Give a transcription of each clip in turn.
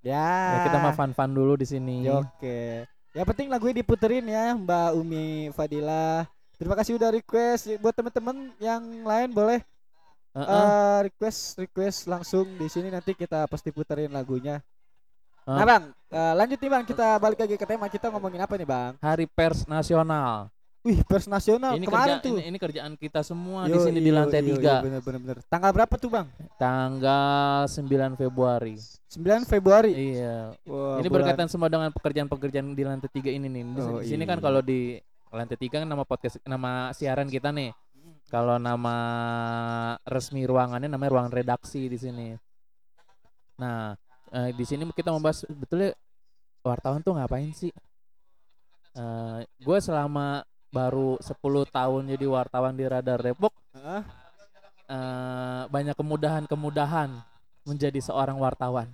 Ya. Ya, kita mah fun-fun dulu di sini. Ya, Oke. Yang penting lagunya diputerin ya Mbak Umi Fadila. Terima kasih udah request buat teman-teman yang lain boleh Heeh. eh, request request langsung di sini nanti kita pasti puterin lagunya. Ah. Nah bang, eh, lanjut nih bang kita balik lagi ke tema kita ngomongin apa nih bang? Hari Pers Nasional. Wih pers nasional ini kemarin kerja tuh. ini, ini kerjaan kita semua di Yo, sini di yo, lantai yo, yo, tiga. bener, bener, bener. Tanggal berapa tuh bang? Tanggal 9 Februari. 9 Februari. Iya. Wah, ini bulan- berkaitan semua dengan pekerjaan-pekerjaan di lantai tiga ini nih. Di, Oh, di sini kan iya. kalau di lantai tiga kan nama podcast nama siaran kita nih. Kalau nama resmi ruangannya namanya ruang redaksi di sini. Nah, eh, di sini kita membahas betulnya wartawan tuh ngapain sih? Eh, gue selama baru 10 tahun jadi wartawan di Radar Depok Heeh. eh, banyak kemudahan-kemudahan menjadi seorang wartawan.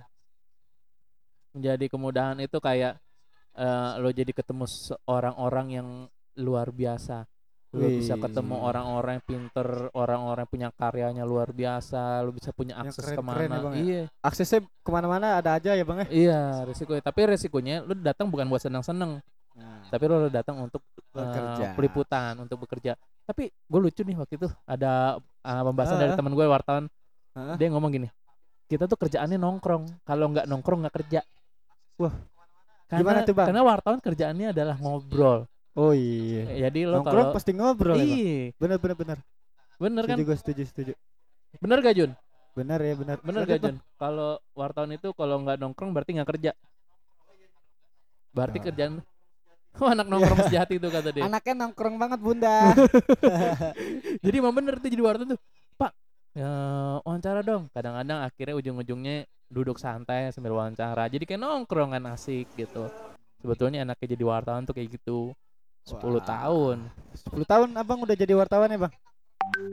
Menjadi kemudahan itu kayak eh, lo jadi ketemu seorang-orang yang luar biasa. Lo bisa ketemu orang-orang yang pinter, orang-orang punya karyanya luar biasa. Lo bisa punya Yang akses keren-keren ke mana? ya, Bang, ya? Iya, Aksesnya ke mana-mana ada aja ya bang ya? iya resikonya. Tapi resikonya lo datang bukan buat senang-senang, tapi lo datang untuk Bekerja. peliputan, untuk bekerja. Tapi gue lucu nih waktu itu ada eh, pembahasan dari Ah. teman gue wartawan Heeh. dia ngomong gini kita tuh kerjaannya nongkrong kalau nggak nongkrong nggak kerja Wah, karena, gimana tuh, Bang? karena wartawan kerjaannya adalah ngobrol Oh iya. jadi lo Nongkrong kalau pasti ngobrol ya iya Bener bener bener. bener kan Setuju gue setuju setuju. bener gak Jun Bener ya bener. bener Lanjut, gak Jun kalau wartawan itu kalau nggak nongkrong berarti nggak kerja berarti Nah. kerjaan Wah, anak nongkrong sejati itu kata dia. Anaknya nongkrong banget bunda. Jadi emang bener tuh jadi wartawan tuh. Pak, ya, wawancara dong. Kadang-kadang akhirnya ujung-ujungnya duduk santai sambil wawancara. Jadi kayak nongkrong kan asik gitu. Sebetulnya enaknya jadi wartawan tuh kayak gitu. 10 Wah. tahun. 10 tahun abang udah jadi wartawan ya bang?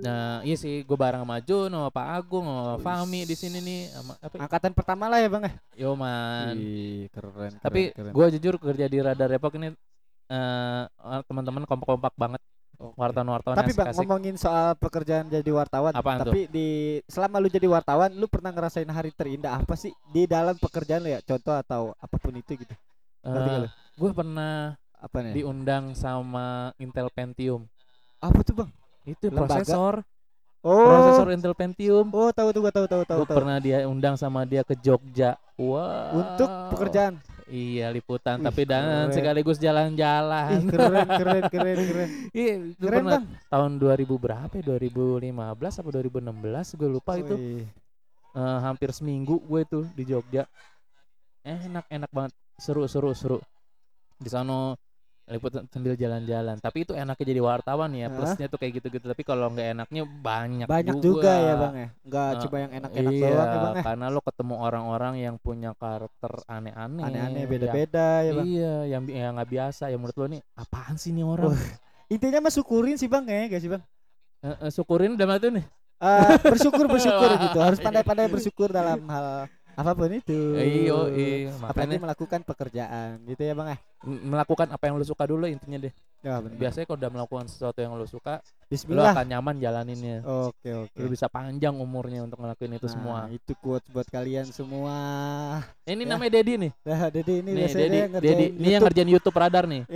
Nah, iya sih, gue bareng sama Jun, sama Pak Agung, sama Fahmi di sini nih, sama apa? Angkatan pertama lah ya bang ya? Yoman. Ih, keren. Tapi keren, keren. gue jujur kerja di Radar Depok ini eh teman-teman kompak-kompak banget. Wartawan-wartawan Tapi bang ngomongin soal pekerjaan jadi wartawan. Apaan tuh? tapi di selama lu jadi wartawan, lu pernah ngerasain hari terindah apa sih di dalam pekerjaan lu ya? Contoh atau apa pun itu gitu. Nggak lu? gue Eh, pernah Apa nih? diundang sama Intel Pentium. Apa tuh bang? Itu Lembaga? prosesor, Oh. prosesor Intel Pentium. Oh tahu tuh gua tahu tahu tahu. Gue pernah dia undang sama dia ke Jogja. Wah. Untuk pekerjaan. Iya liputan, Wih, tapi dan sekaligus Ih, jalan-jalan. keren keren keren keren. Iya, itu Keren pernah bang. tahun 2000 berapa ya? 2015 apa 2016 gue lupa itu. Wih. Eh, hampir seminggu gue tuh di Jogja. Enak enak banget, seru seru seru. Di sana liputan sambil jalan-jalan. Tapi itu enaknya jadi wartawan ya. Plusnya tuh kayak gitu-gitu. Tapi kalau nggak enaknya banyak, Banyak juga ya bang ya. Enggak Eh, cuma yang enak-enak iya, doang ya bang ya. karena lo ketemu orang-orang yang punya karakter aneh-aneh. Aneh-aneh beda-beda ya bang. Iya, yang yang nggak biasa. Yang menurut lo nih apaan sih nih orang? Wah. Intinya mah syukurin sih bang ya, gak sih bang? Eh, eh, syukurin dalam itu nih. Eh, bersyukur bersyukur gitu. Harus pandai-pandai bersyukur dalam hal apa pun itu. Iyo, iya. Apalagi Makanya melakukan pekerjaan gitu ya bang ya. m- melakukan apa yang lo suka dulu intinya deh. Ya benar. Biasanya kalau udah melakukan sesuatu yang lo suka, lo Bismillah. akan nyaman jalaninnya. Oke oke. Lo bisa panjang umurnya untuk ngelakuin itu Nah, semua. Itu quotes buat kalian semua. Ini ya. namanya Dedi nih. Nah, Dedi ini Nih, biasanya Dedi, Dedi. Ini yang ngerjain YouTube radar nih.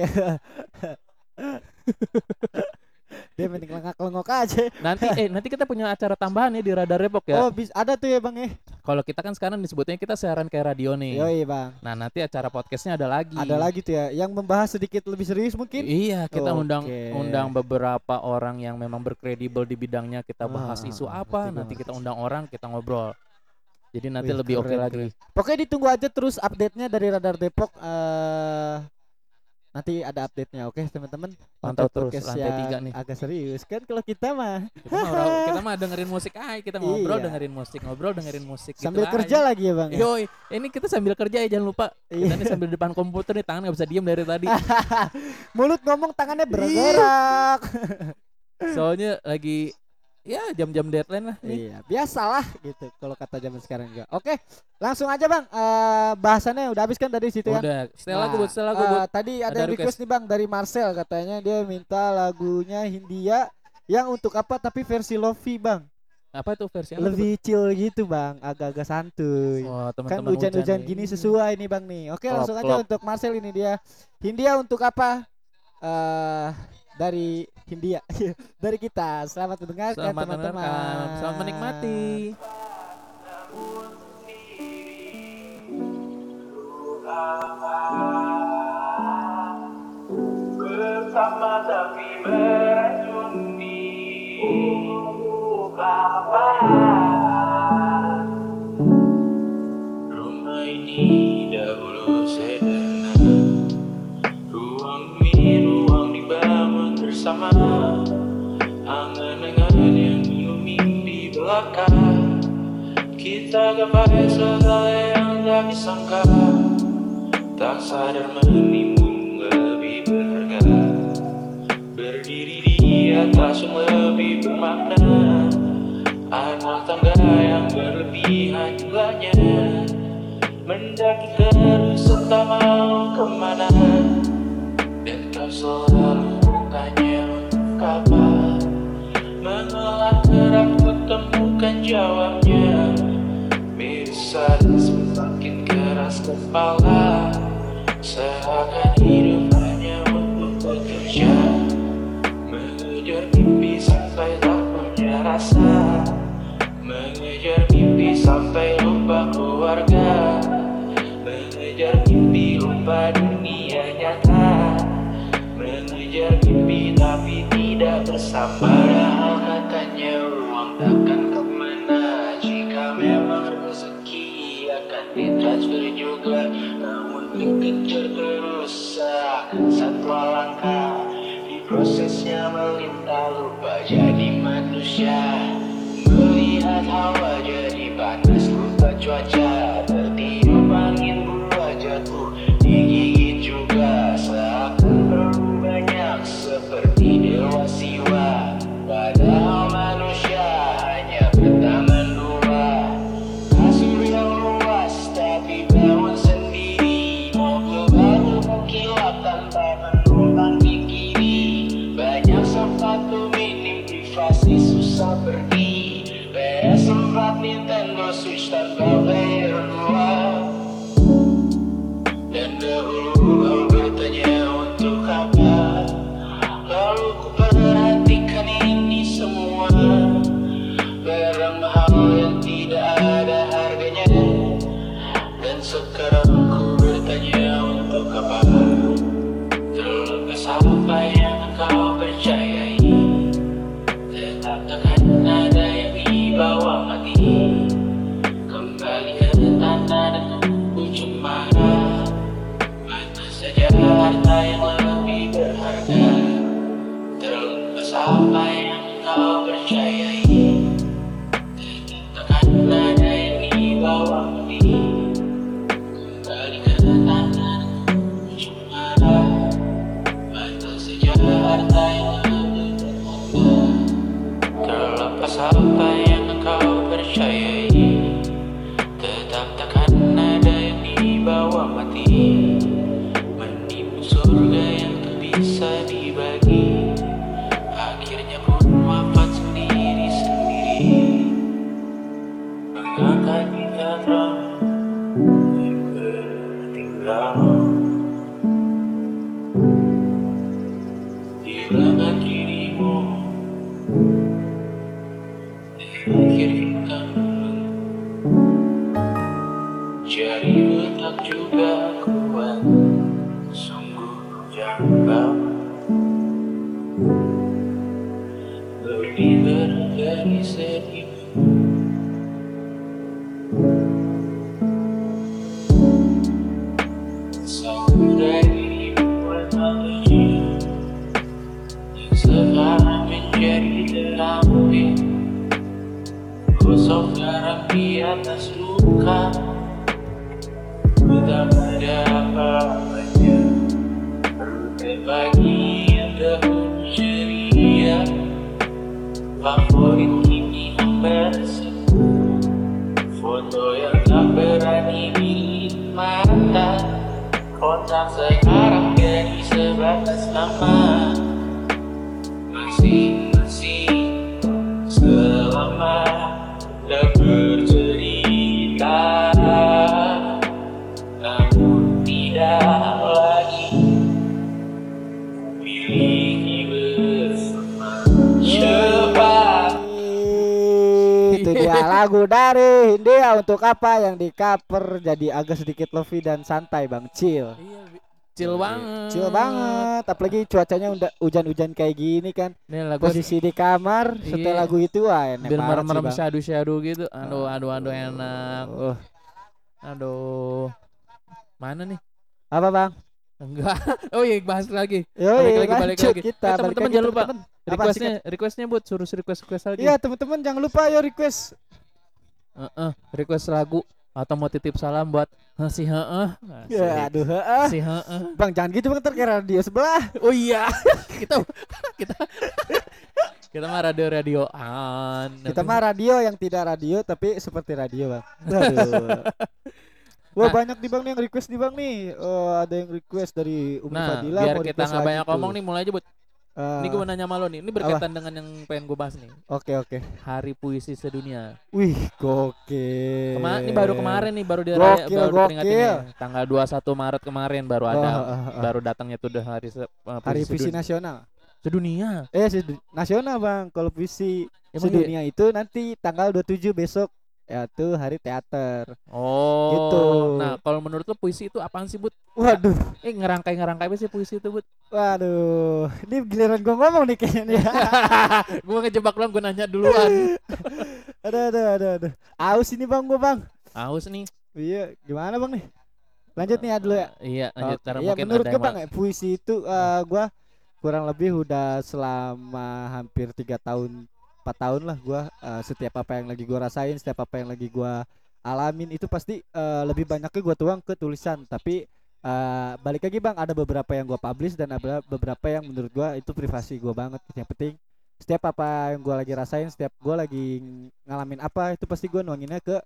dia penting lengak-lengok aja. Nanti eh nanti kita punya acara tambahan nih di Radar Depok ya. Oh, bis ada tuh ya bang ya. Kalau kita kan sekarang disebutnya kita siaran kayak radio nih. Yoi bang. Nah, nanti acara podcastnya ada lagi. Ada lagi tuh ya, yang membahas sedikit lebih serius mungkin. Iya, kita undang Oke. undang beberapa orang yang memang berkredibel di bidangnya. Kita bahas Ah, isu apa, nanti kita undang orang, kita ngobrol. Jadi nanti Wih, lebih oke keren, lagi. Pokoknya ditunggu aja terus update-nya dari Radar Depok. eh nanti ada update-nya, oke teman-teman. Pantau terus lantai tiga nih. Agak serius kan kalau kita mah Kita mah, kita mah dengerin musik aja, kita ngobrol Iya. dengerin musik, ngobrol dengerin musik sambil gitu kerja aja. lagi ya bang. ya? Yoi, ini kita sambil kerja ya jangan lupa. Iya. Kita nih sambil depan komputer nih tangan nggak bisa diem dari tadi. Mulut ngomong tangannya bergerak. Soalnya lagi ya jam-jam deadline lah nih. iya biasalah gitu kalau kata zaman sekarang juga. Oke langsung aja bang. Uh, bahasannya udah habis kan tadi situ ya? Udah. Setelah nah, gue buat. uh, tadi ada, ada request. nih bang dari Marcel katanya. Dia minta lagunya Hindia yang untuk apa tapi versi Lofi bang. Apa itu versi lebih apa chill gitu bang. Agak-agak santuy. Oh, teman -teman kan hujan-hujan gini sesuai nih bang nih. Oke klop, langsung aja untuk Marcel ini dia. Hindia untuk apa? Uh, dari Hindia dari kita. Selamat mendengarkan teman-teman. Selamat menikmati. Bersama tapi meracuni bersama. Angan-angan yang dulu mimpi belaka Kita gapai segala yang tak disangka. Tak sadar menimbun lebih berharga. Berdiri di atas yang lebih bermakna. Anak tangga yang berlebihan jumlahnya Mendaki terus serta mau ke mana. Dan kau selalu bertanya apa Menolak terang ku temukan jawabnya. Miris semakin keras kepala. Seakan hidup hanya untuk bekerja. Mengejar mimpi sampai tak punya rasa. Mengejar mimpi sampai lupa keluar. Sabarlah katanya uang takkan ke mana. Jika memang rezeki akan ditransfer juga Namun dikejar terus akan satu langkah Di prosesnya melintas lupa jadi manusia. Melihat hawa jadi panas lupa cuaca. I am the Vijayaya mata. Kontrak sekarang jadi sebatas nama. Masih Lagu dari Hindia untuk apa yang di cover jadi agak sedikit lovey dan santai bang, chill. Iya, chill banget. Chill banget, apalagi cuacanya udah hujan-hujan kayak gini kan. Ini lagu Posisi di kamar, setel Iya. lagu itu wah enak banget sih, merem-merem shadow-shadow gitu. Aduh, aduh, aduh enak. Oh, Aduh. Mana nih? apa bang? Enggak. Oh iya, bahas lagi. Yo, Balik lagi, balik lagi. kita. Eh, teman-teman jangan lupa. Requestnya, requestnya buat suruh request request lagi. Iya teman-teman jangan lupa yo request. Heeh, request lagu atau mau titip salam buat "Heh, si heeh. Ya aduh heeh. Si heeh. Bang jangan gitu bang kayak radio sebelah. Oh iya. kita kita kita mah radio radioan. Kita mah radio yang tidak radio tapi seperti radio bang. Aduh. Wah Nah. banyak nih bang nih yang request nih bang nih. Oh, ada yang request dari Umi Nah, Fadila. biar kita nggak banyak ngomong nih, mulai aja buat. Eh, Ini gue mau nanya sama lo nih. Ini berkaitan dengan yang pengen gue bahas nih. Oke oke. Hari Puisi Sedunia. Wih gokil. Kema ini baru kemarin nih, baru di Gokil, baru gokil. nih. Tanggal 21 Maret kemarin baru Oh, ada oh, oh, oh. baru datangnya tuh udah hari se- uh, Hari Puisi puisi Sedunia. nasional. Sedunia. Eh sedu- nasional bang. Kalau puisi Emang iya? sedunia itu nanti tanggal 27 besok. Ya tuh hari teater. Oh. Gitu. Nah, kalau menurut lo puisi itu apaan sih, Bud? Waduh. Eh, ngerangkai-ngerangkai apa sih puisi itu, Bud? Waduh. Ini giliran gua ngomong nih kayaknya nih. gue ngejebak lo, gue nanya duluan. aduh aduh aduh aduh. Aus ini bang gua bang. Aus nih. Iya, gimana bang nih? Lanjut nih ya dulu ya. Iya, lanjut. Ntar Iya menurut gue bang, ya, puisi itu eh, gua kurang lebih udah selama hampir tiga tahun, empat tahun lah gua eh, setiap apa yang lagi gua rasain, setiap apa yang lagi gua alamin itu pasti eh, lebih banyaknya gua tuang ke tulisan. Tapi eh, balik lagi bang, ada beberapa yang gua publish dan ada beberapa yang menurut gua itu privasi gua banget. Yang penting setiap apa yang gua lagi rasain, setiap gua lagi ngalamin apa itu pasti gua nuanginnya ke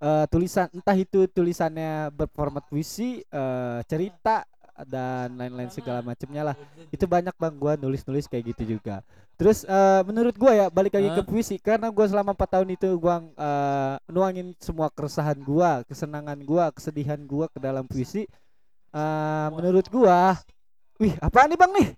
eh, tulisan entah itu tulisannya berformat puisi eh, cerita dan lain-lain segala macamnya lah. Itu banyak bang gua nulis-nulis kayak gitu juga. Terus eh, menurut gua ya balik lagi ke puisi karena gua selama 4 tahun itu gua eh, nuangin semua keresahan gua kesenangan gua kesedihan gua ke dalam puisi. Eh, menurut gua wih apa nih bang nih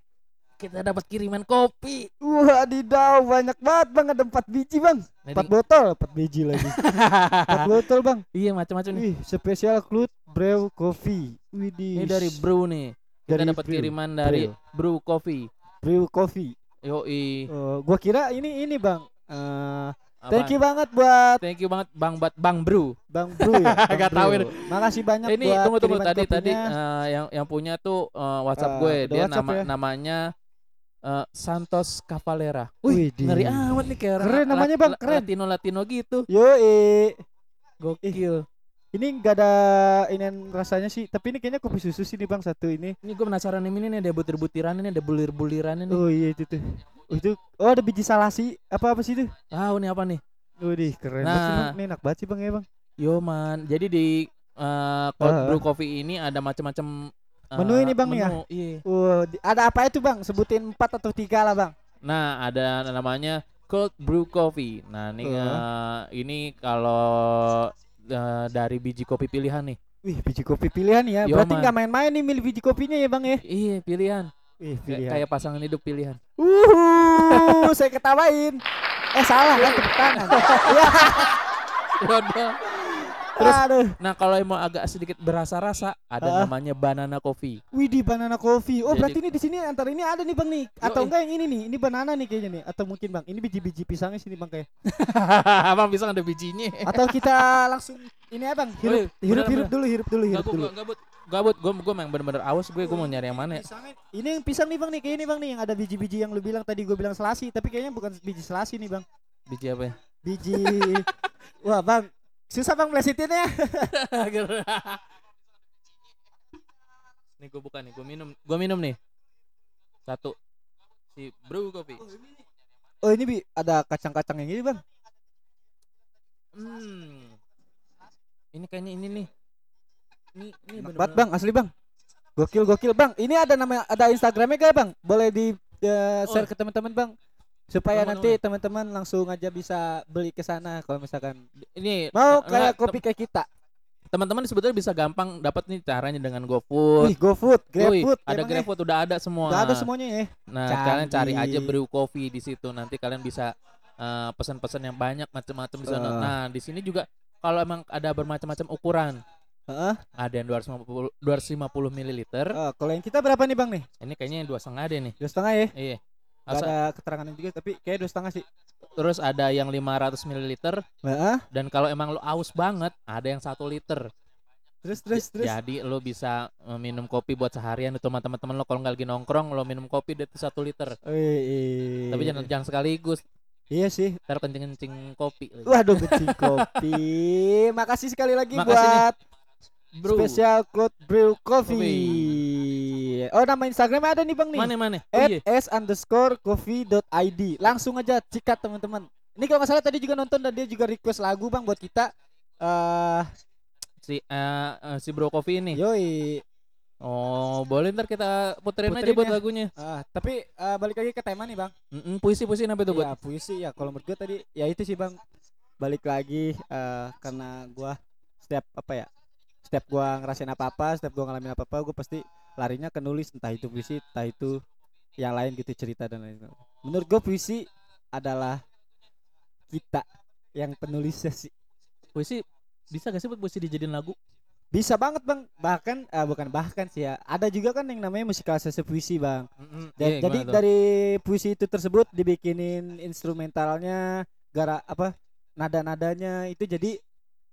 kita dapat kiriman kopi. wah didaw banyak banget bang ada 4 biji bang 4 ini- botol 4 biji lagi 4 botol bang iya, macam-macam nih. Wih, spesial Clut Brew Coffee. Widih. Ini dari Brew nih. Kita Dari dapat Brew. kiriman dari Brew Coffee. Brew Coffee. Yoi. Oh, gua kira ini ini Bang. Eh, Apa? thank you banget buat Thank you banget Bang Bat Bang Brew. Bang Brew ya. Bang Nggak tahu Brew. ini. Makasih banyak ini buat tunggu tunggu kiriman tadi tadi kopinya. eh, yang yang punya tuh eh, WhatsApp Eh, gue. Dia WhatsApp nama ya? namanya eh, Santos Cavalera. Wih, ngeri amat nih kayak Keren namanya, Bang, keren. Latino Latino gitu. Yo, Gokil. ini enggak ada ini rasanya sih, tapi ini kayaknya kopi susu sih nih Bang satu ini. Ini gue penasaran nih ini nih ada butir-butiran ini ada bulir-buliran ini. Oh iya itu tuh. Oh itu oh ada biji salasi apa apa sih itu? Tahu nih apa nih? Widih, keren Nah. banget sih, Bang. Ini enak banget sih Bang ya Bang. Yo man. Jadi di eh, cold Ah. brew coffee ini ada macam-macam eh, Menu ini, Bang, ya? menu, Iya. Oh, di- ada apa itu Bang? Sebutin 4 atau 3 lah Bang. Nah, ada namanya cold brew coffee. Nah, ini Uh. eh, ini kalau eh, dari biji kopi pilihan nih. Wih, biji kopi pilihan ya. Yo, Berarti nggak main-main nih milih biji kopinya ya, Bang ya? Iya, pilihan. Wih, Kayak- pilihan. Kayak pasangan hidup pilihan. Uhuh, saya ketawain. Eh, salah kan tepuk tangan. ya, Yaudah. Terus- aduh. Nah, kalau mau agak sedikit berasa-rasa, ada Ah. namanya banana coffee. Widih, banana coffee. Oh, Jadi- berarti ini di sini antara ini ada nih, Bang nih. Atau enggak yang ini nih? Ini banana nih kayaknya nih. Atau mungkin, Bang, ini biji-biji pisangnya sini, Bang kayak. Abang bisa ada bijinya. Atau kita langsung ini ya, Bang. Hirup, Woi, hirup, bener, hirup dulu, hirup dulu, hirup dulu. gabut, gabut. Gue gue yang bener-bener awas gue. Gue mau nyari yang mana ya? Pisangnya- Ini yang pisang nih, Bang nih. Kayak ini, Bang nih yang ada biji-biji yang lu bilang tadi gue bilang selasi, tapi kayaknya bukan biji selasi nih, Bang. Biji apa ya? Biji Wah, Bang. Susah Bang melesetinnya. nih gue buka nih. Gue minum. Gue minum nih. Satu. Si brew coffee. Oh, ini Bi, ada kacang-kacang yang ini, Bang. Hmm. Ini kayaknya ini nih. Ini ini Enak bener banget bang, asli bang. Gokil gokil bang. Ini ada nama ada Instagramnya gak bang? Boleh di eh, share Oh. ke teman-teman bang. Supaya Mana, nanti teman-teman langsung aja bisa beli ke sana kalau misalkan Ini mau eh, kayak enggak, kopi kayak kita. tem- teman-teman sebetulnya bisa gampang dapat nih caranya dengan GoFood. Wih, GoFood, GrabFood, ada? GrabFood udah ada semua. Udah ada semuanya ya. Nah, kalian cari aja Canggih. brew coffee di situ. Nanti kalian bisa eh, pesan-pesan yang banyak macam-macam di sana. Eh. Nah, di sini juga kalau emang ada bermacam-macam ukuran, Heeh. ada yang 250 250 ml. Oh, kalau yang kita berapa nih bang nih? Ini kayaknya yang dua setengah deh nih. Dua setengah ya? Iya. Gak Asa- ada keterangan juga tapi kayak dua setengah sih. Terus ada yang 500 ml Heeh. dan kalau emang lo aus banget, ada yang satu liter. Terus terus terus. Jadi lo bisa eh, minum kopi buat seharian itu sama teman-teman lo kalau nggak lagi nongkrong lo minum kopi itu satu liter. Wih, Tapi jangan jangan sekaligus, Iya sih. ntar kencing-kencing kopi. Waduh kencing kopi. Makasih sekali lagi Makasih nih. buat Bro. Special Cloud Brew Coffee. Oh nama Instagramnya ada nih bang nih. Mana mana? Oh, iya. s underscore coffee.id Langsung aja cikat teman-teman. Ini kalau nggak salah tadi juga nonton dan dia juga request lagu bang buat kita. eh Si eh, eh, si Bro Coffee ini. yoi. Oh, boleh ntar kita puterin, aja Puterin buat ya. lagunya. Ah, tapi eh, balik lagi ke tema nih bang. Mm-mm, puisi-puisi apa itu buat? Ya puisi ya. Kalau menurut gue tadi ya itu sih bang. Balik lagi eh, karena gua setiap apa ya? Setiap gua ngerasain apa-apa, setiap gua ngalamin apa-apa, gue pasti larinya ke nulis entah itu puisi, entah itu yang lain gitu cerita dan lain-lain. Menurut gue puisi adalah kita yang penulisnya sih. Puisi bisa gak sih buat puisi dijadiin lagu? Bisa banget bang. Bahkan eh, bukan bahkan sih ya. Ada juga kan yang namanya musikalisasi puisi bang. Dan, iya, jadi dari puisi itu tersebut dibikinin instrumentalnya, gara apa nada-nadanya itu jadi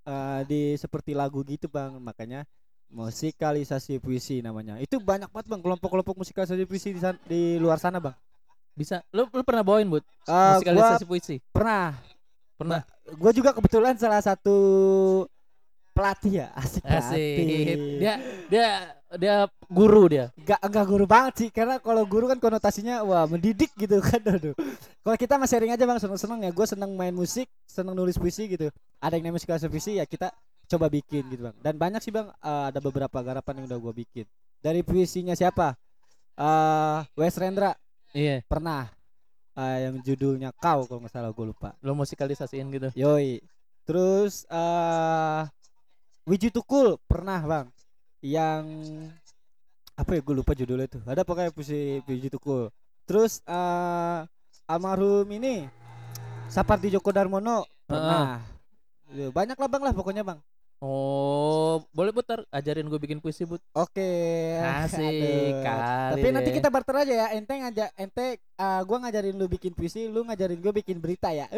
eh, di seperti lagu gitu bang. Makanya musikalisasi puisi namanya. Itu banyak banget bang kelompok-kelompok musikalisasi puisi di, san- di luar sana bang. bisa. Lu, lu pernah bawain buat Eh, gua musikalisasi puisi? pernah. Pernah. Gue juga kebetulan salah satu pelatih ya asik Asik. pelatih. Dia dia dia guru dia. Enggak enggak guru banget sih karena kalau guru kan konotasinya wah mendidik gitu kan aduh. Kalau kita mah sharing aja Bang seneng-seneng ya. Gue seneng main musik, seneng nulis puisi gitu. Ada yang namanya musikalisasi puisi ya kita coba bikin gitu Bang. Dan banyak sih Bang eh, ada beberapa garapan yang udah gua bikin. Dari puisinya siapa? Eh Wes Rendra Iya. pernah eh, yang judulnya Kau kalau nggak salah gue lupa. Lu musikalisasiin gitu. Yoi. Terus eh Wiji Tukul pernah bang yang apa ya gue lupa judulnya tuh ada pokoknya puisi Wiji Tukul terus eh almarhum ini Sapardi Djoko Darmono pernah Ya, banyak lah bang lah pokoknya bang Oh, boleh putar ajarin gue bikin puisi, Bud. oke Asik kali. tapi nanti deh. kita barter aja ya ente ngajak ente eh, gua ngajarin lu bikin puisi lu ngajarin gue bikin berita ya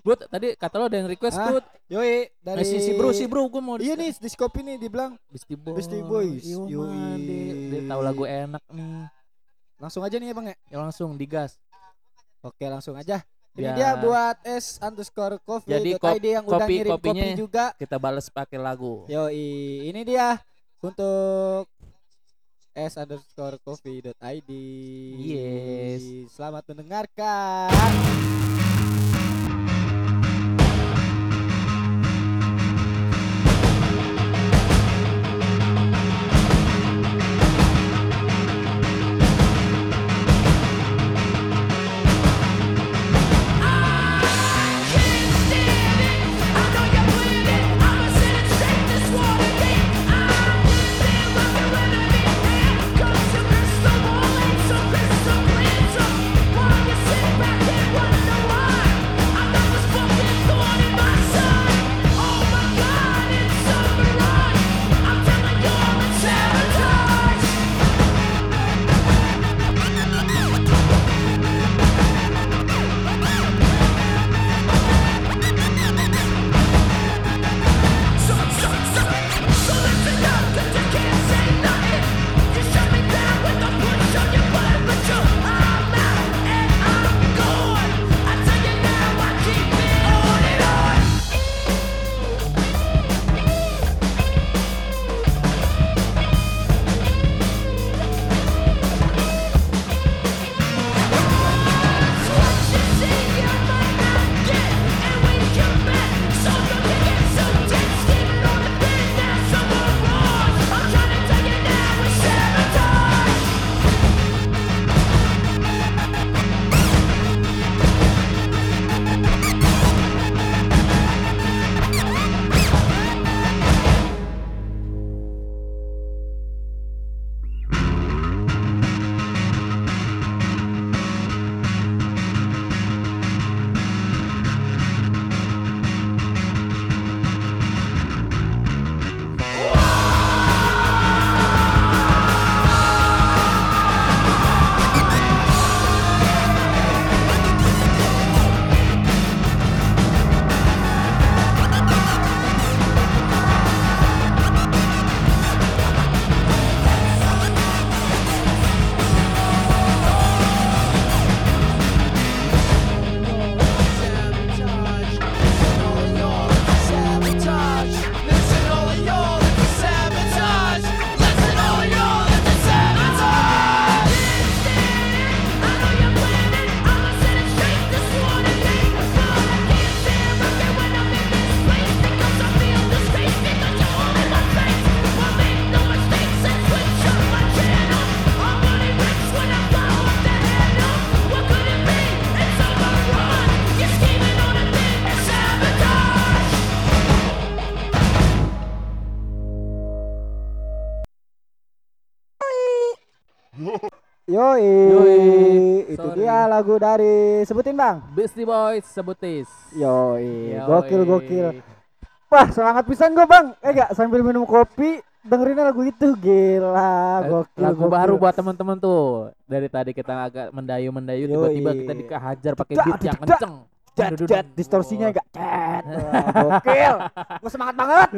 Bud, tadi kata lo ada yang request, Ah, Bud. yoi Dari dari si, si bro, si bro, gue mau Iya nih di Skopi nih dibilang Beastie Boys. Beastie Boys. Iya, Yoi. man, dia, dia tahu lagu enak nih. langsung aja nih ya bang ya. Ya langsung digas. Oke langsung aja. Ini Ya. dia buat S underscore coffee Jadi ID yang udah kopi- ngirim kopinya kopi juga. Kita balas pakai lagu. Yoi, ini dia untuk S underscore coffee dot ID. Yes. Selamat mendengarkan. Yoi, Yoi. itu Sorry. dia lagu dari sebutin bang. Beastie Boys sebutis. Yoi, Yoi. gokil gokil. Wah semangat pisan gue bang. Eh gak sambil minum kopi dengerin lagu itu gila gokil. Eh, Lagu gokil. baru buat teman-teman tuh. Dari tadi kita agak mendayu-mendayu Yoi. tiba-tiba kita dikehajar pakai beat yang kenceng. Jet, aduh. distorsinya enggak. Wah, Gokil. Gue semangat banget.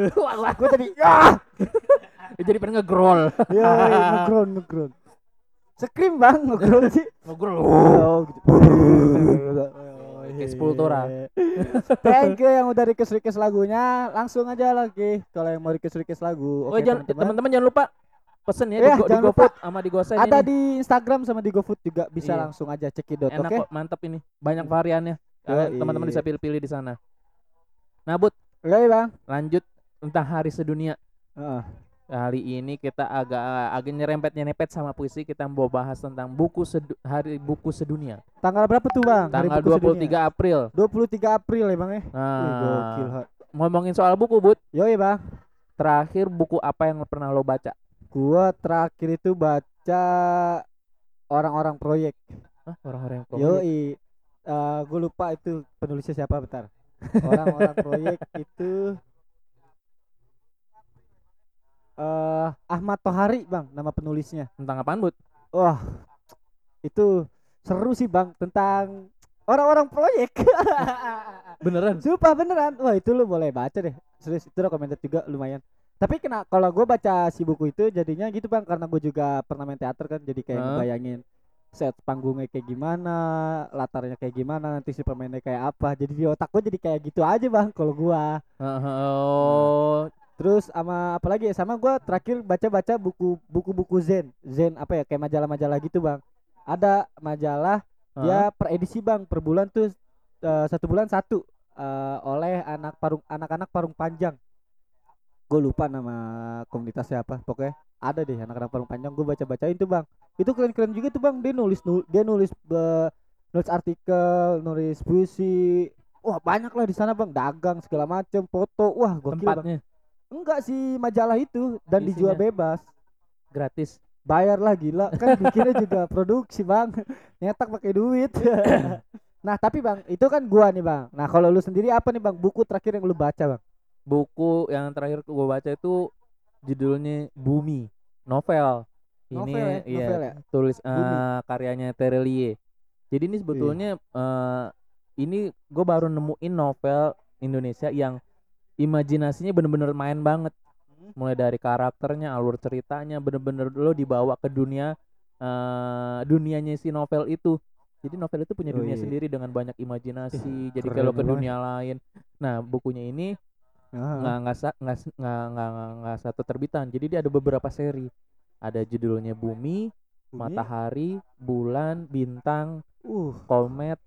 Gue tadi ya. Jadi pengen nge-growl. Ya, ngeground, ngeground. Scream bang, ngeground sih. Nge-growl. Oh, gitu. Kayak Sepultura. Thank you yang udah request request lagunya. Langsung aja lagi kalau yang mau request request lagu. Oh, Oke jangan teman-teman. teman-teman jangan lupa pesen ya, Iya, di. GoFood sama di GoSend Ada ini. di Instagram sama di GoFood juga bisa Iya. langsung aja cekidot. Oke. kok, mantap ini. Banyak variannya. Kalian- Yoi. Teman-teman bisa pilih-pilih di sana. Nah, Bud, Oke bang. lanjut tentang hari sedunia. Heeh. Kali ini kita agak agak nyerempet nyerempet sama puisi kita mau bahas tentang buku sedu- hari buku sedunia. Tanggal berapa tuh bang? Hari Tanggal buku sedunia? 23 April. 23 April ya bang ya. Wih, gokil. Nah, ngomongin soal buku, Bud. Yoi bang. Terakhir buku apa yang pernah lo baca? Gua terakhir itu baca orang-orang proyek. Hah, orang-orang proyek. Yoi. Eh gue lupa itu penulisnya siapa bentar. Orang-orang proyek itu eh Ahmad Tohari bang nama penulisnya. Tentang apaan, Bud? Wah itu seru sih bang tentang orang-orang proyek. Beneran? Sumpah beneran. Wah itu lu boleh baca deh. Serius itu recommended juga lumayan. Tapi kena kalau gue baca si buku itu jadinya gitu bang karena gue juga pernah main teater kan jadi kayak Hah? ngebayangin set panggungnya kayak gimana, latarnya kayak gimana, nanti si pemainnya kayak apa. Jadi di otak gue jadi kayak gitu aja bang kalau gua. Oh, Terus sama apa lagi ya? Sama gua terakhir baca-baca buku buku-buku Zen. Zen apa ya? Kayak majalah-majalah gitu bang. Ada majalah Hah? dia per edisi bang per bulan tuh eh, satu bulan satu eh, oleh anak parung anak-anak parung panjang gue lupa nama komunitasnya apa pokoknya ada deh anak-anak parung panjang gue baca bacain tuh bang itu keren-keren juga tuh bang dia nulis nul- dia nulis be- nulis artikel nulis puisi wah banyak lah di sana bang dagang segala macem foto wah gokil bang tempatnya enggak sih majalah itu dan dijual Isinya? bebas gratis. bayar lah gila kan bikinnya juga produksi bang nyetak pakai duit nah tapi bang itu kan gua nih bang nah kalau lu sendiri apa nih bang buku terakhir yang lu baca bang Buku yang terakhir gue baca itu judulnya Bumi, novel. Ini Novel ya? iya, Novel ya? tulis Bumi. karyanya Terelie. Jadi ini sebetulnya eh, ini gue baru nemuin novel Indonesia yang imajinasinya bener-bener main banget. Mulai dari karakternya, alur ceritanya, bener-bener lo dibawa ke dunia eh dunianya si novel itu. Jadi novel itu punya Oh, dunia iya. sendiri dengan banyak imajinasi. Jadi kalau ke dunia lain. Nah bukunya ini nggak nggak nggak nggak nggak satu terbitan jadi dia ada beberapa seri ada judulnya bumi Bumi? matahari bulan bintang uh komet.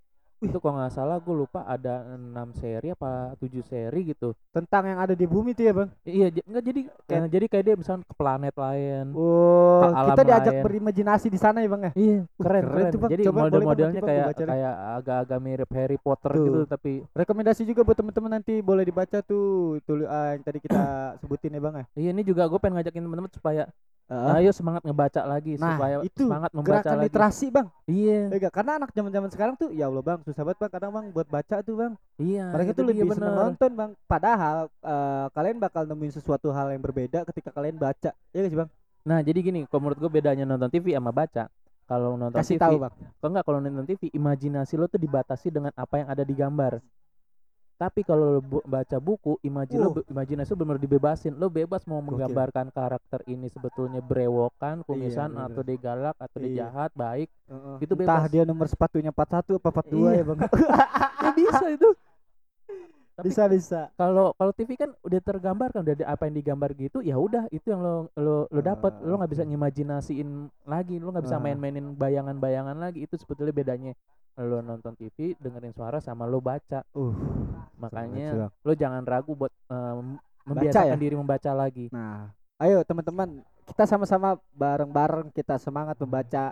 Itu kalau nggak salah gue lupa ada enam seri apa tujuh seri gitu. Tentang yang ada di bumi tuh ya bang? Iya nggak jadi Kayak- eh, jadi kayak dia misalnya ke planet lain oh Ke alam kita diajak lain. berimajinasi di sana ya bang ya? Iya keren keren keren, tuh, Bang. jadi model-modelnya kayak kayak agak-agak mirip Harry Potter Tuh. gitu tapi rekomendasi juga buat temen-temen nanti boleh dibaca tuh. Itu ah, yang tadi kita sebutin ya bang ya? Iya ini juga gue pengen ngajakin temen-temen supaya Ah, ayo semangat ngebaca lagi nah supaya itu semangat membaca gerakan lagi. literasi bang. Iya. Ya enggak, karena anak zaman-zaman sekarang tuh ya Allah bang susah banget bang kadang bang buat baca tuh bang. Iya, mereka tuh lebih seneng nonton bang. Padahal eh, kalian bakal nemuin sesuatu hal yang berbeda ketika kalian baca. Ya gak sih bang? Nah, jadi gini, kalau menurut gue bedanya nonton TV sama baca. Kalau nonton kasih TV, tahu bang. Kalau enggak kalau nonton TV, imajinasi lo tuh dibatasi dengan apa yang ada di gambar. Tapi kalau lo bu- baca buku, imaji lo Uh. be- imajinasi lo benar dibebasin. Lo bebas mau Gokil. menggambarkan karakter ini sebetulnya berewokan, kumisan bener. atau dia galak atau dia Iya. jahat, baik. Heeh. Itu entah bebas. dia nomor sepatunya 41 apa 42 Iya. ya bang Ya bisa itu. Tapi bisa bisa. kalau kalau TV kan udah tergambar kan udah ada apa yang digambar gitu ya udah itu yang lo lo lo dapat Ah, lo nggak bisa ngimajinasiin lagi lo nggak bisa Ah. main-mainin bayangan-bayangan lagi. Itu sebetulnya bedanya lo nonton TV dengerin suara sama lo baca. Uh makanya lo jangan ragu buat em, membiasakan ya? diri membaca lagi. Nah ayo teman-teman kita sama-sama bareng-bareng kita semangat membaca.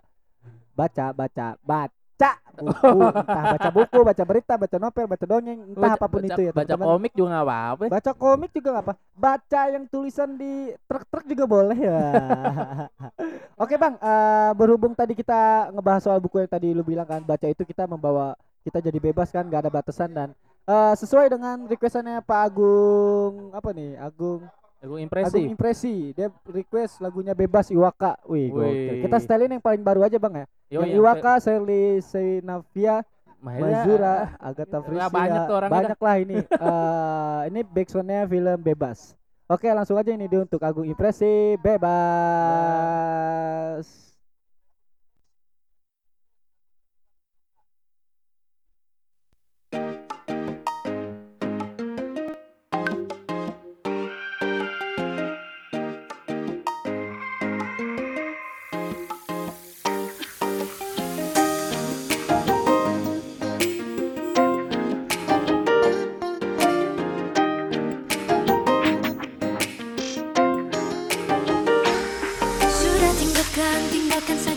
Baca baca baca buku, entah baca buku, baca berita, baca novel, baca dongeng, entah Baca- apa pun baca- itu ya Baca teman-teman. komik juga nggak apa-apa. Baca komik juga nggak apa. Baca yang tulisan di truk-truk juga boleh ya. Oke bang, eh, berhubung tadi kita ngebahas soal buku yang tadi lu bilang kan, baca itu kita membawa kita jadi bebas kan, nggak ada batasan dan eh, sesuai dengan requestannya Pak Agung apa nih, Agung Agung impresi. Impresi, dia request lagunya bebas Iwaka. Wih. Wih. kita setelin yang paling baru aja bang ya. Yo, yang yang Iwaka, Sherly Senavia. Mazura, Agatha Priscilla, banyak tuh orangnya banyak lah ini. Eh, ini backsoundnya film bebas. Oke langsung aja ini dia untuk Agung Impresi bebas. Sudah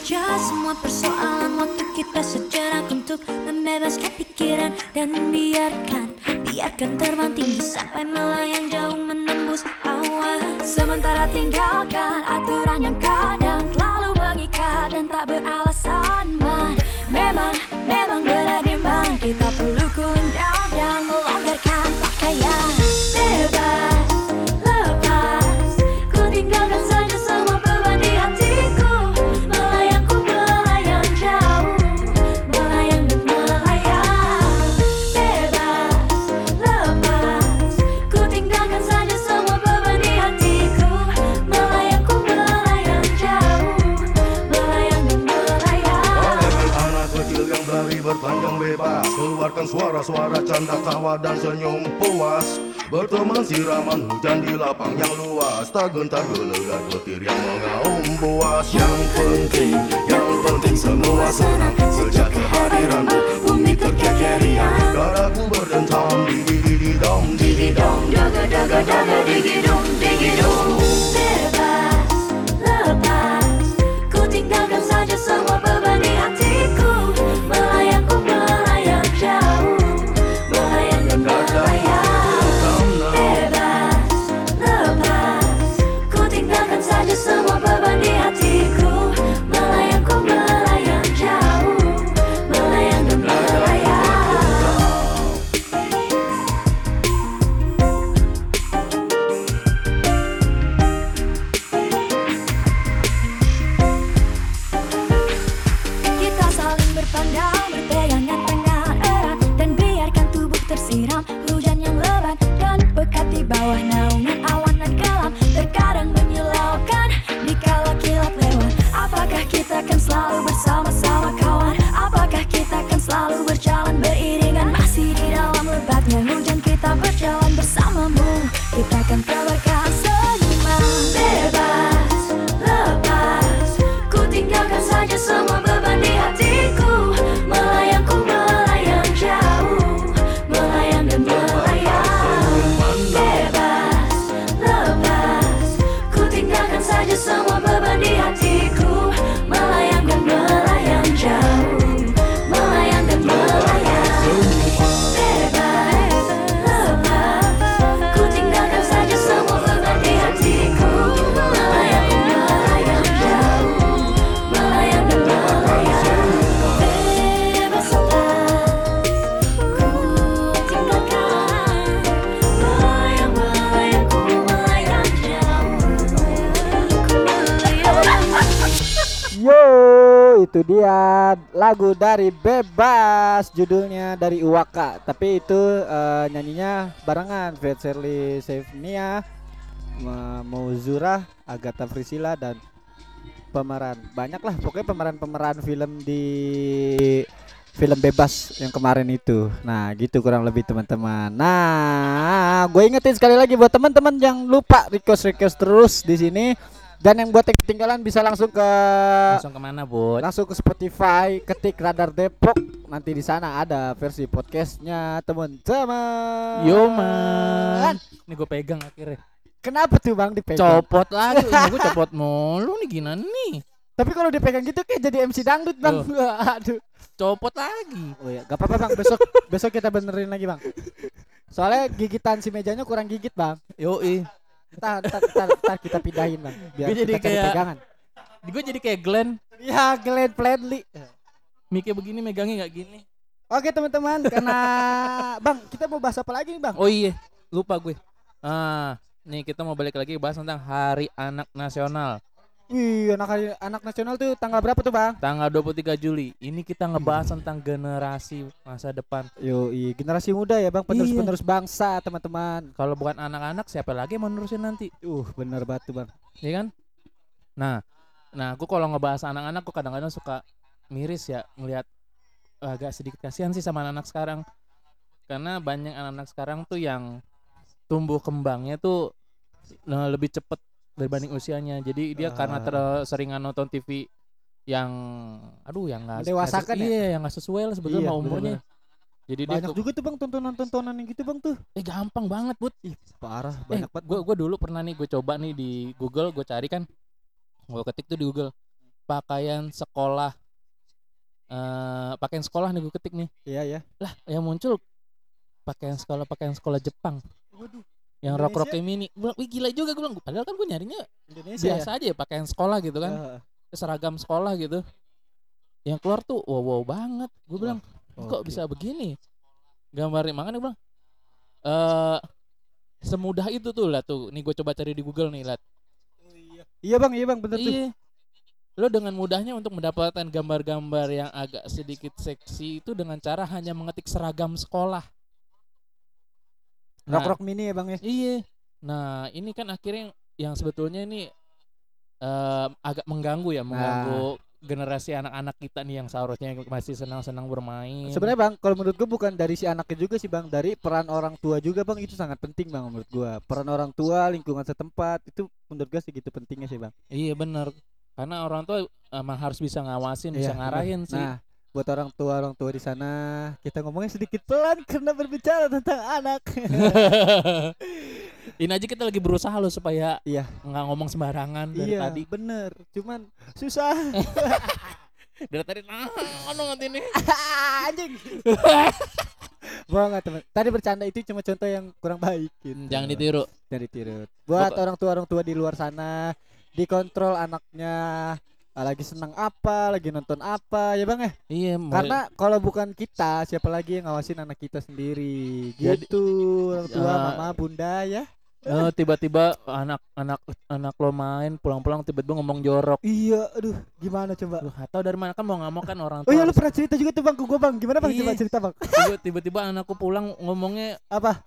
saja. Semua persoalan Waktu kita sejenak untuk membebaskan pikiran Dan membiarkan, biarkan terbang tinggi Sampai melayang jauh menembus awan. Sementara tinggalkan aturan yang kadang Terlalu mengikat dan tak beralasan suara-suara canda tawa dan senyum puas. Berteman siraman hujan di lapang yang luas. Tak gentar gelegar petir yang mengaum buas. Yang penting, yang penting semua senang. Sejak kehadiranmu bumi terkekerian Daraku berdentam Didi-didi-dom, didi-dom Jaga-jaga-jaga digidung, digidung lagu dari Bebas judulnya dari Uwaka. Tapi itu eh, nyanyinya barengan Fred Shirley Sevnia, Ma- Mauzura, Agatha Priscilla dan pemeran banyak lah pokoknya pemeran-pemeran film di film bebas yang kemarin itu. Nah, gitu kurang lebih teman-teman. Nah, gue ingetin sekali lagi buat teman-teman yang lupa request request terus di sini dan yang buat yang ketinggalan bisa langsung ke Langsung ke mana, Bud? langsung ke Spotify ketik Radar Depok nanti di sana ada versi podcastnya teman-teman Yo, man. Ini gue pegang akhirnya. kenapa tuh bang dipegang Copot lagi. Gue copot mulu nih gimana nih? tapi kalau dipegang gitu kayak jadi MC dangdut bang aduh copot lagi. Oh ya, gak apa-apa bang. Besok besok kita benerin lagi bang. Soalnya gigitan si mejanya kurang gigit bang. Yoi. Ntar, ntar, ntar, ntar kita pindahin bang. Biar Gua jadi kita kayak- pegangan. Gue jadi kayak Glenn. Ya Glenn Fredly. Mikir begini megangnya nggak gini. Oke teman-teman, karena bang kita mau bahas apa lagi nih bang? Oh iya, lupa gue. Ah, nih kita mau balik lagi bahas tentang Hari Anak Nasional. Wih, anak hari- anak nasional tuh tanggal berapa tuh bang? Tanggal 23 Juli. Ini kita ngebahas tentang generasi masa depan. Yo, generasi muda ya bang, penerus-penerus bangsa teman-teman. Kalau bukan anak-anak siapa lagi mau nerusin nanti? Uh, bener banget tuh bang. Iya kan? Nah, nah aku kalau ngebahas anak-anak aku kadang-kadang suka miris ya ngelihat agak sedikit kasihan sih sama anak-anak sekarang. Karena banyak anak-anak sekarang tuh yang tumbuh kembangnya tuh eh, lebih cepet dibanding usianya. Jadi dia karena Ah. terseringan nonton TV yang aduh yang nggak sesu- ya? Iya, yang nggak sesuai lah sebetulnya Iya, sama umurnya. bener-bener. Jadi dia Banyak tuh, juga tuh bang tontonan-tontonan yang gitu bang tuh. eh gampang banget, Bud. Ih, parah, Eh, banyak banget. gue gue dulu pernah nih gue coba nih di Google gue cari kan gue ketik tuh di Google pakaian sekolah eh pakaian sekolah nih gue ketik nih Iya ya. lah yang muncul pakaian sekolah pakaian sekolah Jepang Waduh, yang rok rok mini. Gue bilang, wih gila juga. Gue bilang padahal kan gue nyarinya Indonesia biasa aja ya pakaian sekolah gitu kan. Ya. seragam sekolah gitu. Yang keluar tuh wow wow banget. Gue bilang kok oke. bisa begini? Gambarnya makanya gue bilang eh semudah itu tuh lah tuh. Nih gue coba cari di Google nih lihat Iya bang, iya bang, bener tuh. Iya. Lo dengan mudahnya untuk mendapatkan gambar-gambar yang agak sedikit seksi itu dengan cara hanya mengetik seragam sekolah. Nah, Rock rock mini ya bang ya. Iya. Nah, ini kan akhirnya yang sebetulnya ini eh, agak mengganggu ya, mengganggu generasi anak-anak kita nih yang seharusnya masih senang-senang bermain. Sebenarnya bang, kalau menurut gua bukan dari si anaknya juga sih bang, dari peran orang tua juga bang itu sangat penting bang menurut gua. Peran orang tua, lingkungan setempat itu menurut gua segitu pentingnya sih bang. Iya benar. Karena orang tua emang harus bisa ngawasin, bisa Iya, ngarahin bener. sih. Nah, buat orang tua orang tua di sana, kita ngomongnya sedikit pelan karena berbicara tentang anak. Ini aja kita lagi berusaha loh supaya Iya. nggak ngomong sembarangan dari iya, tadi. bener. Cuman susah. Dari tadi nah, nanti nih. Anjing. Bohong teman. Tadi bercanda itu cuma contoh yang kurang baik gitu. Jangan ditiru. Jangan ditiru. Buat orang tua orang tua di luar sana, dikontrol anaknya lagi senang apa, lagi nonton apa, ya bang ya. Iya, Karena kalau bukan kita, siapa lagi yang ngawasin anak kita sendiri? Jadi- Gitu, orang tua, Ya. mama, bunda ya. eh, tiba-tiba anak anak anak lo main pulang-pulang tiba-tiba ngomong jorok. Iya, aduh, gimana coba? Lu atau dari mana kan mau nggak mau kan orang Oh tua. iya, lu pernah cerita juga tuh bang ke gua bang. Gimana bang? Coba Iya. cerita bang. tiba- tiba-tiba anakku pulang ngomongnya Apa?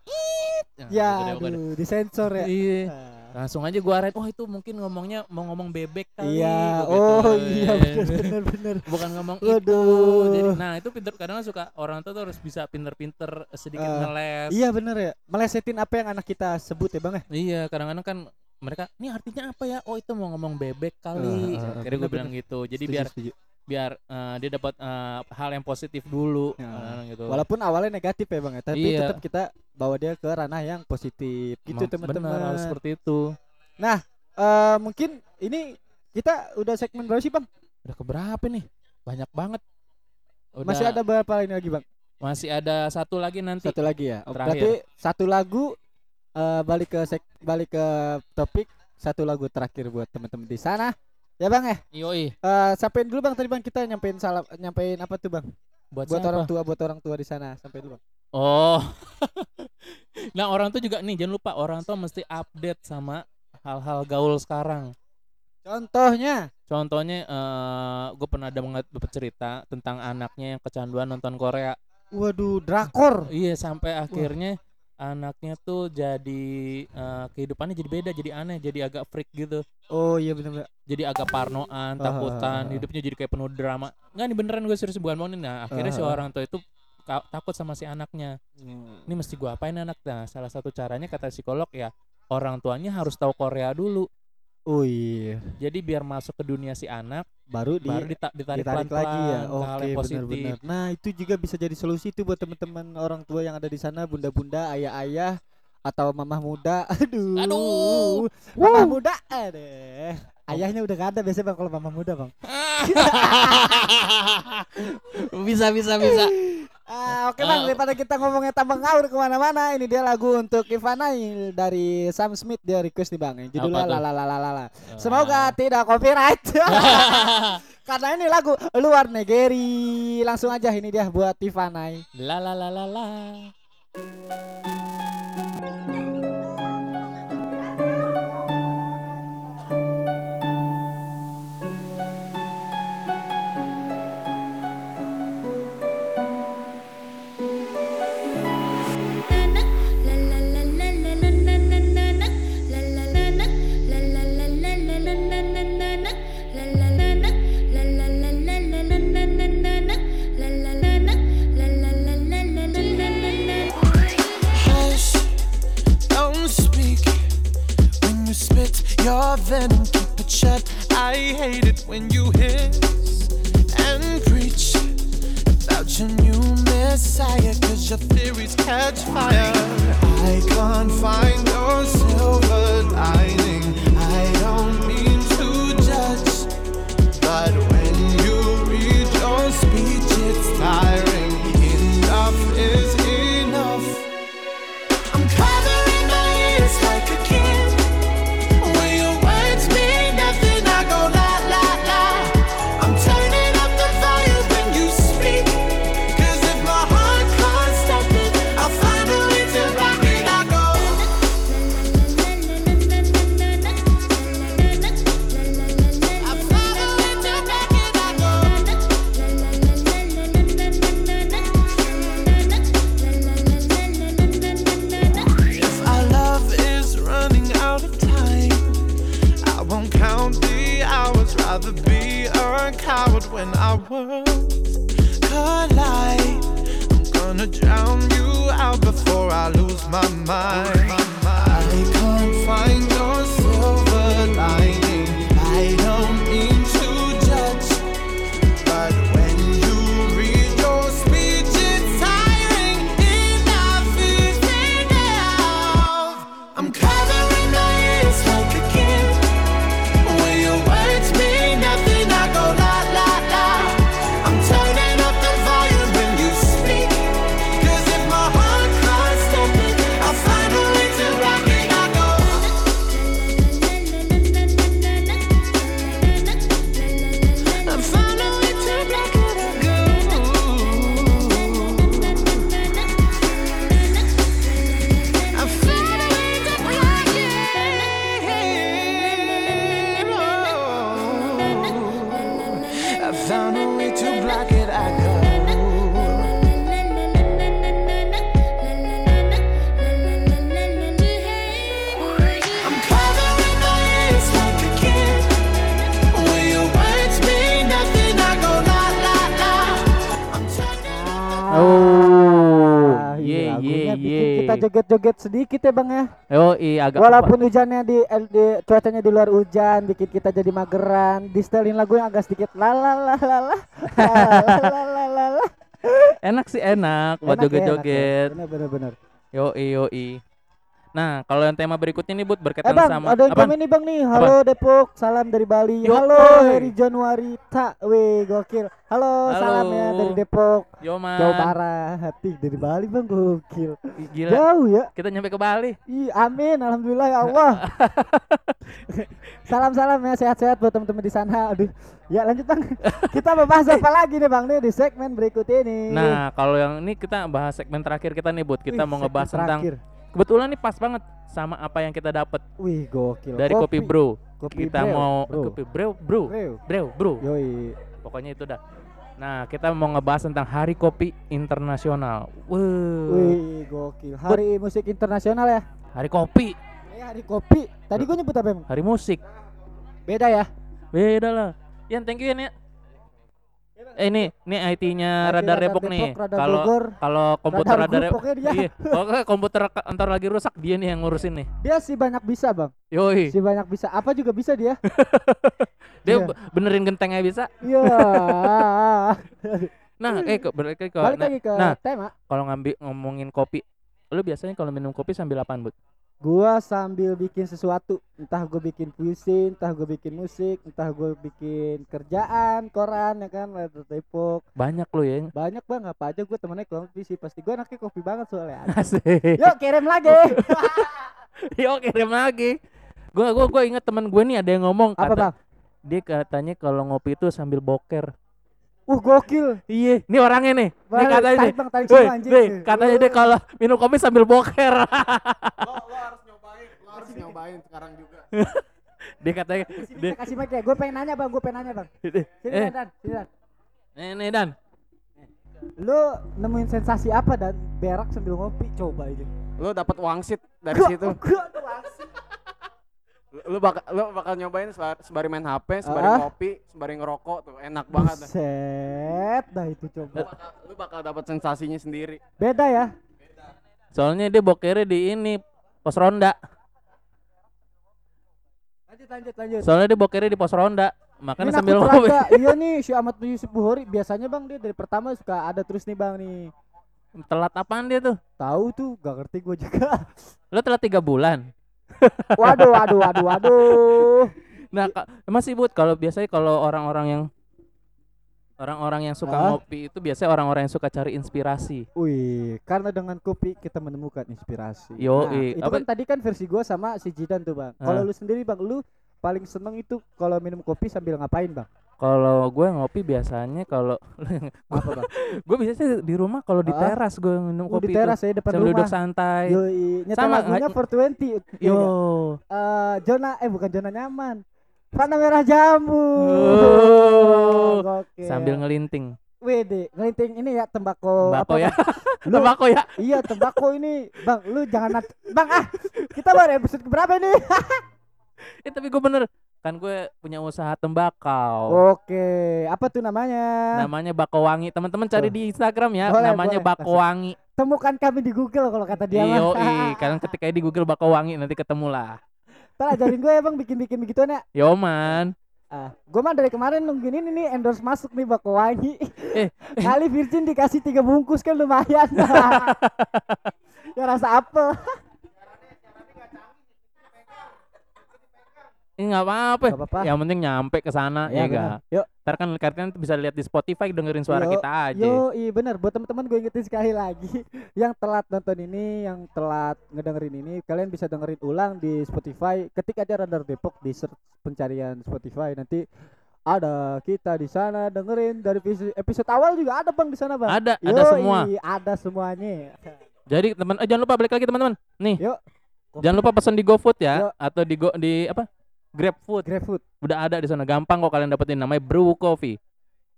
Nah, Ya, udah. aduh, disensor ya. Iya. Langsung aja gua arahin, oh itu mungkin ngomongnya mau ngomong bebek kali. Iya, gua oh gituin. iya benar benar benar. Bukan ngomong Waduh. itu. Jadi, nah itu pinter kadang suka orang tuh harus bisa pinter-pinter sedikit Eh, ngeles. Iya benar ya. Melesetin apa yang anak kita sebut ya bang ya. Iya, kadang-kadang kan mereka, ini artinya apa ya? Oh itu mau ngomong bebek kali. Eh, Akhirnya gue bilang gitu. Jadi Setuju, biar setuju. Biar eh, dia dapat eh, hal yang positif dulu. Ya. kadang-kadang gitu. Walaupun awalnya negatif ya bang ya, tapi Iya. tetap kita bawa dia ke ranah yang positif. Gitu teman-teman. seperti itu. Eh, mungkin ini kita udah segmen berapa sih bang? Udah keberapa nih? Banyak banget. Udah, Masih ada berapa ini lagi bang? masih ada satu lagi nanti. Satu lagi ya. Oh, Terakhir. Berarti satu lagu eh, balik ke sek balik ke topik satu lagu terakhir buat teman-teman di sana. Ya bang ya. Yoi, Eh, sampein dulu bang tadi bang kita nyampein salam nyampein apa tuh bang? buat, Buat siapa? orang tua buat orang tua di sana. Sampai dulu bang. Oh. nah, orang tuh juga nih jangan lupa orang tuh mesti update sama hal-hal gaul sekarang. Contohnya. Contohnya eh gue pernah ada dapat cerita tentang anaknya yang kecanduan nonton Korea. Waduh, drakor. Iya, sampai akhirnya anaknya tuh jadi eh, kehidupannya jadi beda, jadi aneh, jadi agak freak gitu. Oh iya benar. Jadi agak parnoan, takutan, Ah. hidupnya jadi kayak penuh drama. Enggak nih beneran gue serius bukan bohongin. Nah, akhirnya si Ah. orang tua itu takut sama si anaknya. Ini mesti gua apain anak? Nah, salah satu caranya kata psikolog ya, orang tuanya harus tahu Korea dulu. Oh iya. Jadi biar masuk ke dunia si anak, Baru di baru dita- ditarik, ditarik pelan-pelan lagi ya. Oke, benar-benar. Nah, itu juga bisa jadi solusi tuh buat teman-teman orang tua yang ada di sana, bunda-bunda, ayah-ayah atau mamah muda. Aduh. Aduh. Mamah muda. Aduh. Ayahnya udah gak ada biasanya bang kalau mama muda bang. bisa bisa bisa. Ah, oke bang, daripada kita ngomongnya tambah ngawur ke mana-mana, ini dia lagu untuk Ivanai dari Sam Smith dia request nih bang, judulnya la la la la. Semoga tidak copyright. Karena ini lagu luar negeri. Langsung aja ini dia buat Ivanai. La la la la la. Your venom, keep it shut. I hate it when you hiss and preach about your new messiah, cause your theories catch fire. I can't find your silver lining. sedikit ya bang ya. Yo, i agak. Walaupun apa. hujannya di, eh, di cuacanya di luar hujan, dikit kita jadi mageran. Distelin lagu yang agak sedikit lalalalalala. Lalalalalala. enak sih enak buat ya, ya. joget-joget. Ya, bener-bener. Yo, i yo, i. Nah, kalau yang tema berikutnya nih Bud Eh berkaitan bang, sama ada yang komen nih bang nih. Halo Depok, salam dari Bali. Yo, Halo. Heri Januari, tak, weh gokil. Halo, salam ya Halo. dari Depok, Yo man. Jawa Barat. Hati dari Bali bang gokil. Ih, Gila. Jauh ya. Kita nyampe ke Bali. Ih, amin, alhamdulillah ya Allah. Salam-salam ya, sehat-sehat buat teman-teman di sana. Aduh, ya lanjut bang. Kita membahas apa lagi nih bang nih di segmen berikut ini. Nah, kalau yang ini kita bahas segmen terakhir kita nih Bud. Kita Wih, mau ngebahas tentang terakhir. Kebetulan nih pas banget sama apa yang kita dapat Wih, gokil. dari kopi, Bro. Kopi kita Breu, mau Bro. kopi Bro, Bro. Breu. Bro, Bro. Yoi. Pokoknya itu dah. Nah, kita mau ngebahas tentang Hari Kopi Internasional. Wuh. Wih, gokil. Hari musik internasional ya. Hari kopi, Eh, hari kopi. Tadi gue nyebut apa emang? hari musik. Beda ya. Beda lah. Yan, thank you Yan ya. Eh ini, ini IT-nya IT Radar Radar Depok nih. Depok, Kalau kalau komputer Radar Radar pokoknya dia. Iya, pokoknya komputer kantor lagi rusak dia nih yang ngurusin nih. Dia sih banyak bisa, Bang. Yoi. Si banyak bisa. Apa juga bisa dia. Dia Iya. be- benerin gentengnya bisa. Iya. Nah, eh ke balik lagi ke Balik nah, lagi ke nah, tema. kalau ngambil ngomongin kopi, lu biasanya kalau minum kopi sambil apaan, Bud? Gua sambil bikin sesuatu entah gue bikin puisi entah gue bikin musik entah gue bikin kerjaan koran ya kan letter tepok Banyak lo ya. banyak bang apa aja gue temennya kopi sih pasti gue anaknya kopi banget soalnya Asik. yuk kirim lagi Yuk kirim lagi. Gua gua gua inget teman gue nih ada yang ngomong apa kata bang dia katanya kalau ngopi itu sambil boker. Uh gokil Iya, ini orangnya nih. Nih Bang, katanya nih. tarik bang tarik semua anjing nih, katanya dia kalau minum kopi sambil boker. lo, lo harus nyobain lo harus nyobain sekarang juga dia katanya Sini dia, kasih mic ya gue pengen nanya bang gue pengen nanya bang sini eh, Dan, sini Dan nih, nih Dan. lu nemuin sensasi apa dan berak sambil ngopi coba itu lo dapat wangsit dari situ Gua tuh langsung. Lu- lu bakal lu bakal nyobain sembari main HP, sembari Ah. ngopi, sembari ngerokok tuh enak banget. dah. Buset, dah itu Lu coba. bakal, lu bakal dapat sensasinya sendiri. Beda ya. Soalnya dia bokernya di ini pos ronda. Lanjut lanjut lanjut. Soalnya dia bokernya di pos ronda. Makanya Ini sambil ngopi. iya nih si Ahmad Yusuf Buhori biasanya bang dia dari pertama suka ada terus nih bang nih. Telat apaan dia tuh? Tahu tuh, gak ngerti gue juga. Lo telat tiga bulan. Waduh, waduh, waduh, waduh. Nah, masih but kalau biasanya kalau orang-orang yang orang-orang yang suka Ah. ngopi itu biasanya orang-orang yang suka cari inspirasi. Wih, karena dengan kopi kita menemukan inspirasi. Yo, Nah, itu Apa- kan tadi kan versi gua sama si Jidan tuh bang. Kalau Ah. lu sendiri bang, lu paling seneng itu kalau minum kopi sambil ngapain bang? Kalau gue ngopi biasanya kalau gue biasanya di rumah kalau di teras gue minum Oh, kopi di teras ya depan sambil rumah. duduk santai. Sama, lagunya nggak- 420. Yo. Eh, zona eh bukan zona nyaman. Panah merah jambu. Oh. Gokil. Sambil ngelinting. Wede, ngelinting ini ya tembakau Tembakau apa, ya. Lu, Tembakau ya. iya tembakau ini, Bang. Lu jangan Bang ah. Kita baru episode keberapa nih? Eh tapi gue bener kan gue punya usaha tembakau. Oke, apa tuh namanya? Namanya Bako Wangi. Teman-teman cari Tuh. di Instagram ya. Boleh, namanya boleh. Bako Wangi. Temukan kami di Google kalau kata dia Iyo, mah. kalian ketika di Google Bako Wangi nanti ketemu lah. Ntar ajarin gue ya Bang bikin-bikin begituan ya. Yo man. Ah, gue mah dari kemarin nungguin ini nih endorse masuk nih Bako Wangi. Eh. Kali Virgin dikasih tiga bungkus kan lumayan. ya rasa apel. Nggak apa-apa. Apa-apa. Yang penting nyampe ke sana ya, ga? Yuk, Ntar kan kalian bisa lihat di Spotify dengerin suara Yo, kita aja. Yo, iya bener. Buat teman-teman gue ingetin sekali lagi, yang telat nonton ini, yang telat ngedengerin ini, kalian bisa dengerin ulang di Spotify. Ketik aja Radar Depok di search pencarian Spotify. Nanti ada kita di sana dengerin dari episode, awal juga ada bang di sana bang. Ada, ada Yoi, semua. Ada semuanya. Jadi teman, eh, jangan lupa balik lagi teman-teman. Nih, Yuk. jangan lupa pesan di GoFood Yo. ya, atau di Go di apa? GrabFood. GrabFood. Udah ada di sana. Gampang kok kalian dapetin namanya Brew Coffee.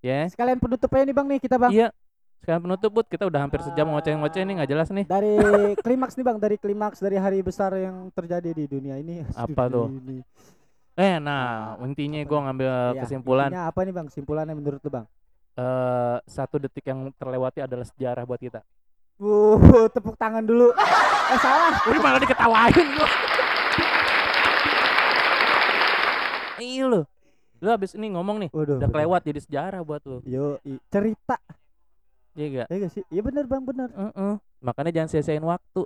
Ya. Sekalian penutupnya nih bang nih kita bang. Iya. Sekarang penutup Bud, kita udah hampir sejam ngoceh-ngoceh nih nggak jelas nih. Dari klimaks nih bang, dari klimaks dari hari besar yang terjadi di dunia ini. Apa tuh? Ini. Eh, nah, intinya gue ngambil Iya, kesimpulan apa nih bang? Simpulannya menurut lu bang? eh satu detik yang terlewati adalah sejarah buat kita. Wuh, tepuk tangan dulu. Eh salah. Ini malah diketawain lu. Iya lu. Lu abis ini ngomong nih, Waduh. udah kelewat jadi sejarah buat lu. Yo, i- cerita. Iya gak? Ya gak sih? Iya bener bang, bener. Heeh. Makanya jangan sia-siain waktu.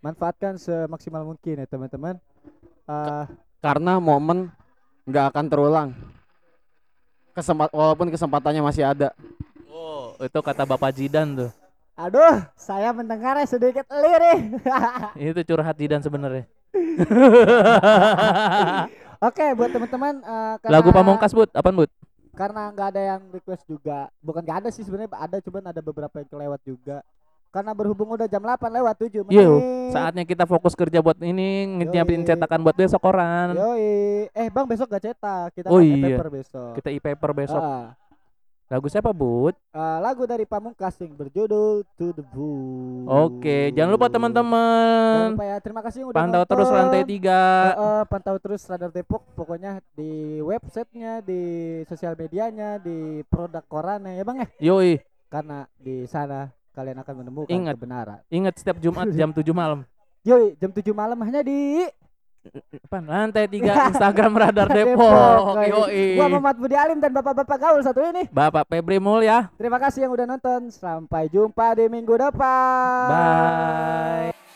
Manfaatkan semaksimal mungkin ya teman-teman. Ah, Karena momen nggak akan terulang. Kesempat walaupun kesempatannya masih ada. Oh, itu kata Bapak Jidan tuh. aduh, saya mendengarnya sedikit lirih. itu curhat Jidan sebenarnya. Oke, buat teman-teman karena- Lagu Pamungkas, Bud. Apaan, Bud? karena nggak ada yang request juga. Bukan nggak ada sih sebenarnya ada, cuman ada beberapa yang kelewat juga. Karena berhubung udah jam 8 lewat 7 menit. Yo, saatnya kita fokus kerja buat ini, nyiapin cetakan buat besok koran. Yoi. Eh, Bang besok gak cetak. Kita Oh kan iya. paper besok. Kita e-paper besok. Ah, Lagu siapa, Bud? ah, lagu dari Pamungkas yang berjudul To the Boo. Oke, jangan lupa Jangan teman-teman. lupa ya. Terima kasih yang udah Pantau nonton. terus lantai tiga. Heeh, pantau terus Radar Depok pokoknya di websitenya, di sosial medianya, di produk korannya ya Bang ya. Yoi, Karena di sana kalian akan menemukan Ingat. kebenaran. ingat setiap Jumat jam 7 malam. Yoi, jam 7 malam hanya di Apaan? Lantai tiga Instagram Radar Depok. Depok. Gua. Muhammad Budi Alim dan Bapak-bapak gaul satu ini. Bapak Febri Mulya. Terima kasih yang udah nonton. Sampai jumpa di minggu depan. Bye.